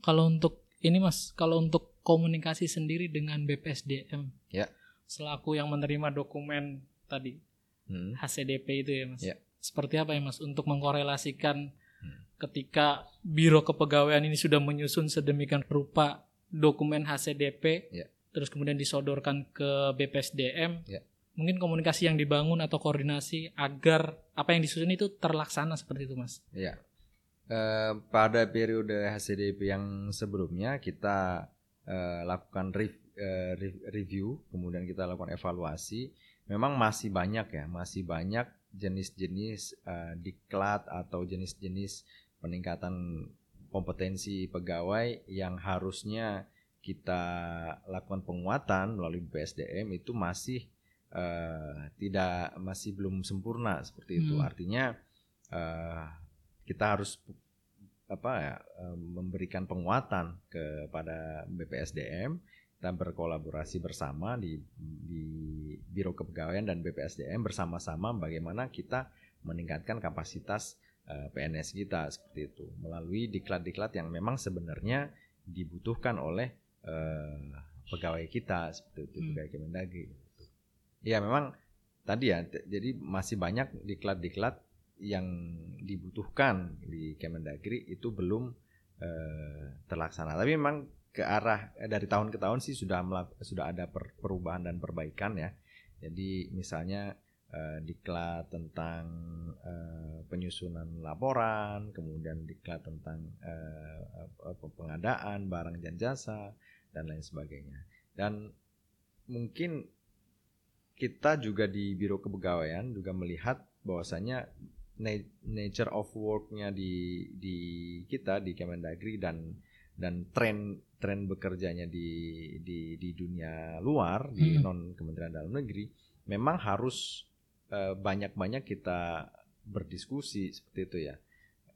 Kalau untuk ini Mas, kalau untuk komunikasi sendiri dengan BPSDM, Ya. selaku yang menerima dokumen tadi Hmm. HCDP itu ya Mas, Ya. seperti apa ya Mas untuk mengkorelasikan Hmm. ketika Biro Kepegawaian ini sudah menyusun sedemikian rupa dokumen HCDP, Ya. terus kemudian disodorkan ke BPSDM, Ya. Mungkin komunikasi yang dibangun atau koordinasi agar apa yang disusun itu terlaksana seperti itu, Mas. Ya. Eh, pada periode HCDP yang sebelumnya kita eh, lakukan eh, rev- review, kemudian kita lakukan evaluasi. Memang masih banyak ya, masih banyak jenis-jenis eh, diklat atau jenis-jenis peningkatan kompetensi pegawai yang harusnya kita lakukan penguatan melalui BPSDM itu masih eh, tidak masih belum sempurna seperti itu. Hmm. Artinya eh, kita harus apa ya eh, memberikan penguatan kepada BPSDM kita berkolaborasi bersama di di Biro Kepegawaian dan BPSDM bersama-sama bagaimana kita meningkatkan kapasitas PNS kita seperti itu melalui diklat-diklat yang memang sebenarnya dibutuhkan oleh eh, pegawai kita seperti itu Hmm. pegawai Kemendagri. Ya memang tadi ya jadi masih banyak diklat-diklat yang dibutuhkan di Kemendagri itu belum eh, terlaksana. Tapi memang ke arah eh, dari tahun ke tahun sih sudah sudah ada per- perubahan dan perbaikan ya. Jadi misalnya eh, diklat tentang eh, penyusunan laporan, kemudian diklat tentang eh, pengadaan barang dan jasa dan lain sebagainya. Dan mungkin kita juga di Biro Kepegawaian juga melihat bahwasanya na- nature of work-nya di di kita di Kemendagri dan dan tren tren bekerjanya di di di dunia luar di Hmm. non Kementerian Dalam Negeri memang harus eh, banyak-banyak kita berdiskusi seperti itu ya.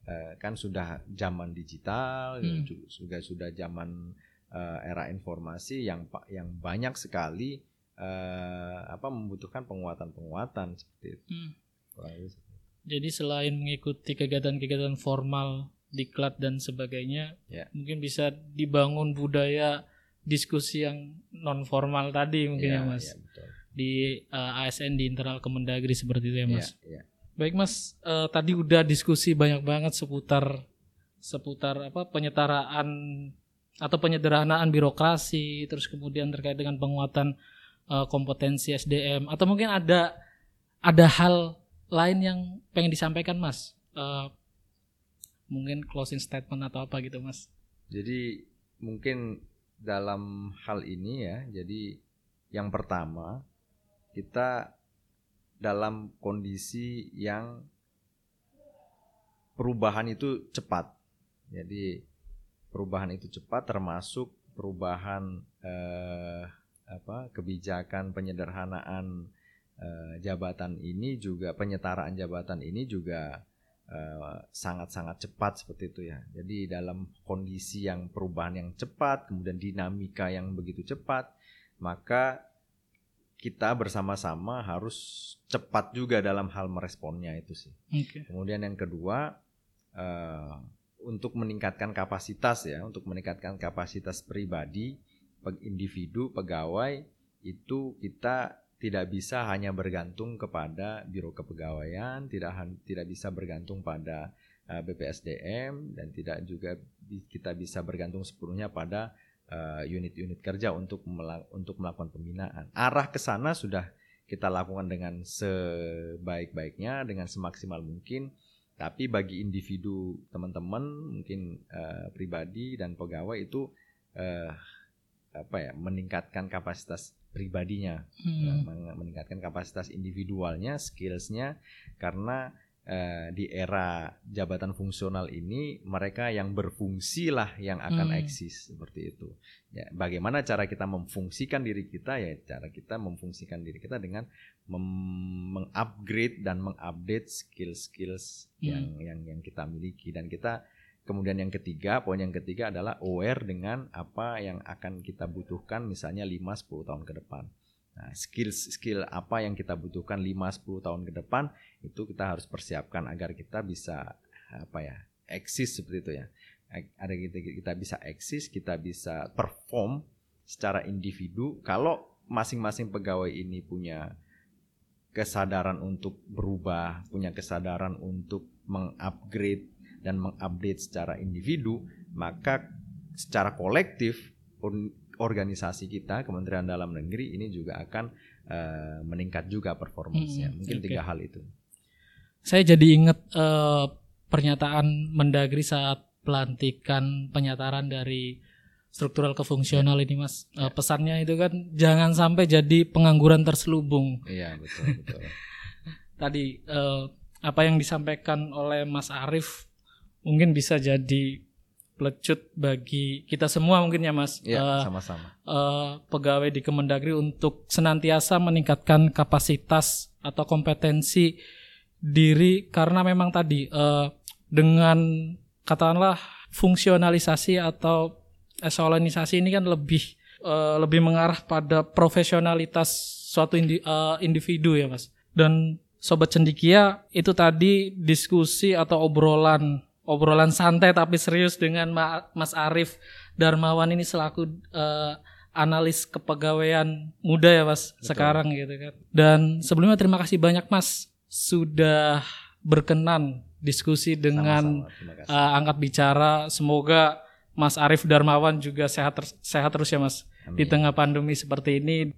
Eh, kan sudah zaman digital Hmm. ju- juga sudah zaman eh, era informasi yang yang banyak sekali eh, apa membutuhkan penguatan-penguatan seperti itu. Hmm. Jadi selain mengikuti kegiatan-kegiatan formal, diklat dan sebagainya, Ya. mungkin bisa dibangun budaya diskusi yang non formal tadi mungkin ya, Iya, Mas. betul. Di uh, ASN di internal Kemendagri seperti itu ya, Mas. Iya, iya. Baik Mas, eh, tadi udah diskusi banyak banget seputar seputar apa penyetaraan atau penyederhanaan birokrasi, terus kemudian terkait dengan penguatan eh, kompetensi SDM atau mungkin ada ada hal lain yang pengen disampaikan Mas. Eh, mungkin closing statement atau apa gitu Mas. Jadi mungkin dalam hal ini ya, jadi yang pertama kita dalam kondisi yang perubahan itu cepat. Jadi perubahan itu cepat termasuk perubahan eh, apa kebijakan penyederhanaan eh, jabatan ini juga penyetaraan jabatan ini juga eh, sangat-sangat cepat seperti itu ya. Jadi dalam kondisi yang perubahan yang cepat, kemudian dinamika yang begitu cepat, maka kita bersama-sama harus cepat juga dalam hal meresponnya itu sih. Oke. Kemudian yang kedua eh, untuk meningkatkan kapasitas ya, untuk meningkatkan kapasitas pribadi, individu, pegawai itu kita tidak bisa hanya bergantung kepada biro kepegawaian, tidak tidak bisa bergantung pada eh, BPSDM dan tidak juga kita bisa bergantung sepenuhnya pada eh, unit-unit kerja untuk mela- untuk melakukan pembinaan. Arah ke sana sudah kita lakukan dengan sebaik-baiknya, dengan semaksimal mungkin. Tapi bagi individu teman-teman mungkin eh, pribadi dan pegawai itu eh, apa ya meningkatkan kapasitas pribadinya, Hmm. meng- meningkatkan kapasitas individualnya, skillsnya karena eh, di era jabatan fungsional ini mereka yang berfungsi lah yang akan Hmm. eksis seperti itu. Ya, bagaimana cara kita memfungsikan diri kita ya cara kita memfungsikan diri kita dengan mengupgrade dan mengupdate skill-skills Hmm. yang yang yang kita miliki dan kita kemudian yang ketiga poin yang ketiga adalah aware dengan apa yang akan kita butuhkan misalnya 5 10 tahun ke depan. Nah, skill skill apa yang kita butuhkan 5 10 tahun ke depan itu kita harus persiapkan agar kita bisa apa ya eksis seperti itu ya. Ada kita kita bisa eksis, kita bisa perform secara individu kalau masing-masing pegawai ini punya kesadaran untuk berubah, punya kesadaran untuk mengupgrade dan mengupdate secara individu, maka secara kolektif organisasi kita Kementerian Dalam Negeri ini juga akan uh, meningkat juga performanya. Hmm, Mungkin okay. tiga hal itu. Saya jadi ingat uh, pernyataan Mendagri saat pelantikan penyataran dari struktural ke fungsional ini Mas. Uh, pesannya itu kan jangan sampai jadi pengangguran terselubung. Iya, betul betul. Tadi uh, apa yang disampaikan oleh Mas Arief mungkin bisa jadi pelecut bagi kita semua mungkin ya Mas. Iya, uh, sama-sama. Uh, pegawai di Kemendagri untuk senantiasa meningkatkan kapasitas atau kompetensi diri karena memang tadi uh, dengan katakanlah fungsionalisasi atau eselonisasi ini kan lebih uh, lebih mengarah pada profesionalitas suatu indi, uh, individu ya Mas. Dan sobat cendikia itu tadi diskusi atau obrolan obrolan santai tapi serius dengan Mas Arief Darmawan ini selaku uh, analis kepegawaian muda ya Mas Betul. sekarang gitu kan. Dan sebelumnya terima kasih banyak Mas sudah berkenan diskusi dengan Sama -sama. Uh, angkat bicara. Semoga Mas Arief Darmawan juga sehat ter sehat terus ya Mas Amin. di tengah pandemi seperti ini.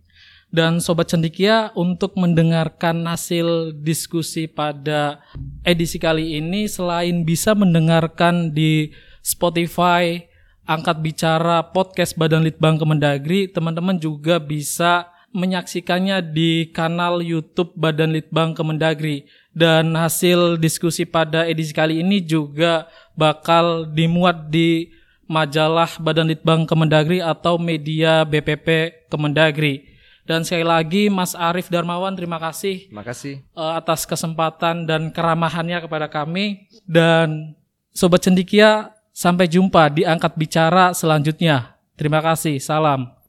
Dan Sobat Cendikia untuk mendengarkan hasil diskusi pada edisi kali ini selain bisa mendengarkan di Spotify, angkat bicara podcast Badan Litbang Kemendagri, teman-teman juga bisa menyaksikannya di kanal YouTube Badan Litbang Kemendagri dan hasil diskusi pada edisi kali ini juga bakal dimuat di majalah Badan Litbang Kemendagri atau media BPP Kemendagri. Dan sekali lagi Mas Arief Darmawan terima kasih. Terima kasih uh, atas kesempatan dan keramahannya kepada kami dan sobat cendikia sampai jumpa di angkat bicara selanjutnya. Terima kasih. Salam.